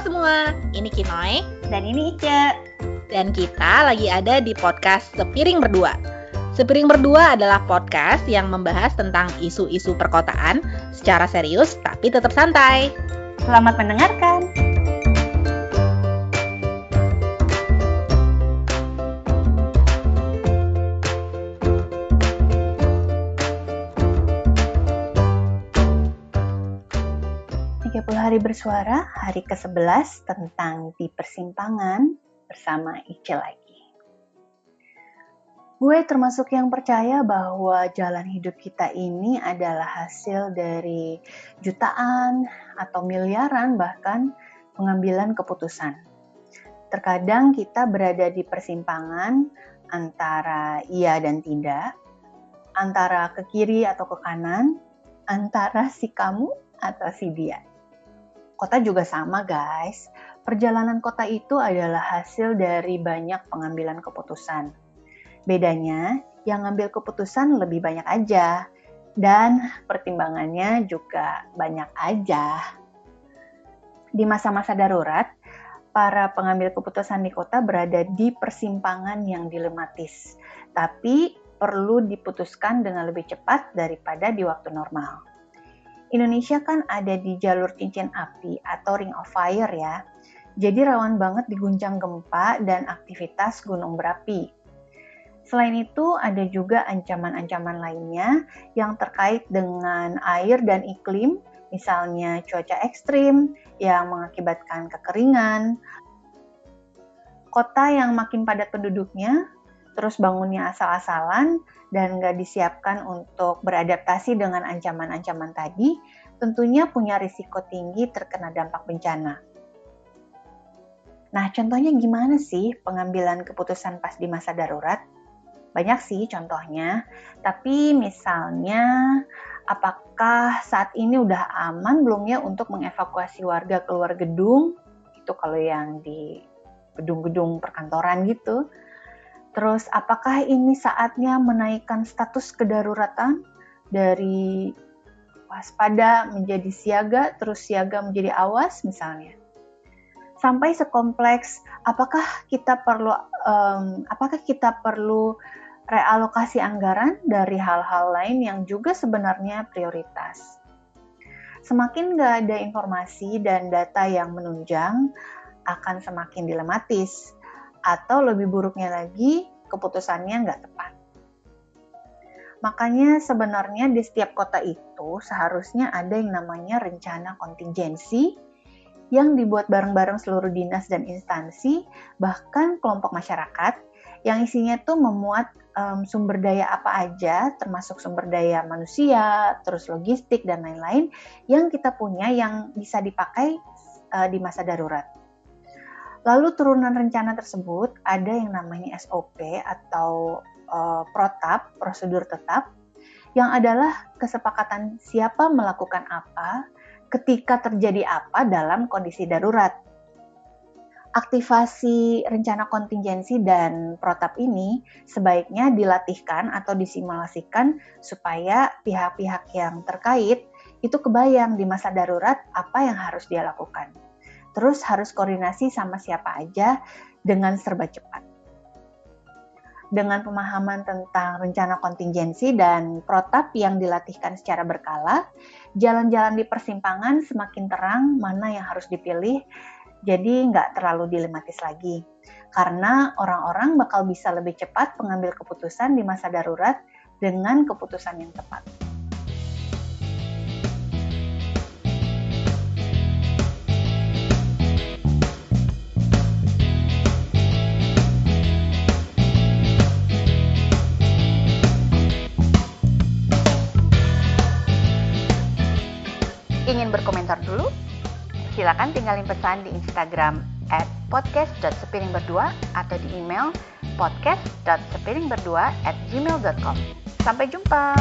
semua, ini Kinoy Dan ini Ica. dan kita lagi ada di podcast Sepiring Berdua. Sepiring Berdua adalah podcast yang membahas tentang isu-isu perkotaan secara serius tapi tetap santai. Selamat mendengarkan. Hari bersuara, hari ke-11 tentang di persimpangan bersama Ice lagi. Gue termasuk yang percaya bahwa jalan hidup kita ini adalah hasil dari jutaan atau miliaran bahkan pengambilan keputusan. Terkadang kita berada di persimpangan antara iya dan tidak, antara ke kiri atau ke kanan, antara si kamu atau si dia. Kota juga sama, guys. Perjalanan kota itu adalah hasil dari banyak pengambilan keputusan. Bedanya, yang ngambil keputusan lebih banyak aja, dan pertimbangannya juga banyak aja. Di masa-masa darurat, para pengambil keputusan di kota berada di persimpangan yang dilematis, tapi perlu diputuskan dengan lebih cepat daripada di waktu normal. Indonesia kan ada di jalur cincin api atau ring of fire ya. Jadi rawan banget diguncang gempa dan aktivitas gunung berapi. Selain itu, ada juga ancaman-ancaman lainnya yang terkait dengan air dan iklim, misalnya cuaca ekstrim yang mengakibatkan kekeringan, kota yang makin padat penduduknya, terus bangunnya asal-asalan, dan nggak disiapkan untuk beradaptasi dengan ancaman-ancaman tadi, tentunya punya risiko tinggi terkena dampak bencana. Nah, contohnya gimana sih pengambilan keputusan pas di masa darurat? Banyak sih contohnya, tapi misalnya apakah saat ini udah aman belum ya untuk mengevakuasi warga keluar gedung? Itu kalau yang di gedung-gedung perkantoran gitu Terus apakah ini saatnya menaikkan status kedaruratan dari waspada menjadi siaga, terus siaga menjadi awas misalnya? Sampai sekompleks apakah kita perlu um, apakah kita perlu realokasi anggaran dari hal-hal lain yang juga sebenarnya prioritas? Semakin nggak ada informasi dan data yang menunjang, akan semakin dilematis atau lebih buruknya lagi keputusannya nggak tepat. Makanya sebenarnya di setiap kota itu seharusnya ada yang namanya rencana kontingensi yang dibuat bareng-bareng seluruh dinas dan instansi, bahkan kelompok masyarakat yang isinya itu memuat um, sumber daya apa aja, termasuk sumber daya manusia, terus logistik dan lain-lain yang kita punya yang bisa dipakai uh, di masa darurat. Lalu turunan rencana tersebut ada yang namanya SOP atau uh, protap, prosedur tetap, yang adalah kesepakatan siapa melakukan apa ketika terjadi apa dalam kondisi darurat. Aktivasi rencana kontingensi dan protap ini sebaiknya dilatihkan atau disimulasikan supaya pihak-pihak yang terkait itu kebayang di masa darurat apa yang harus dia lakukan terus harus koordinasi sama siapa aja dengan serba cepat. Dengan pemahaman tentang rencana kontingensi dan protap yang dilatihkan secara berkala, jalan-jalan di persimpangan semakin terang mana yang harus dipilih, jadi nggak terlalu dilematis lagi. Karena orang-orang bakal bisa lebih cepat mengambil keputusan di masa darurat dengan keputusan yang tepat. Silakan tinggalin pesan di Instagram at podcast.sepiringberdua atau di email podcast.sepiringberdua at gmail.com. Sampai jumpa!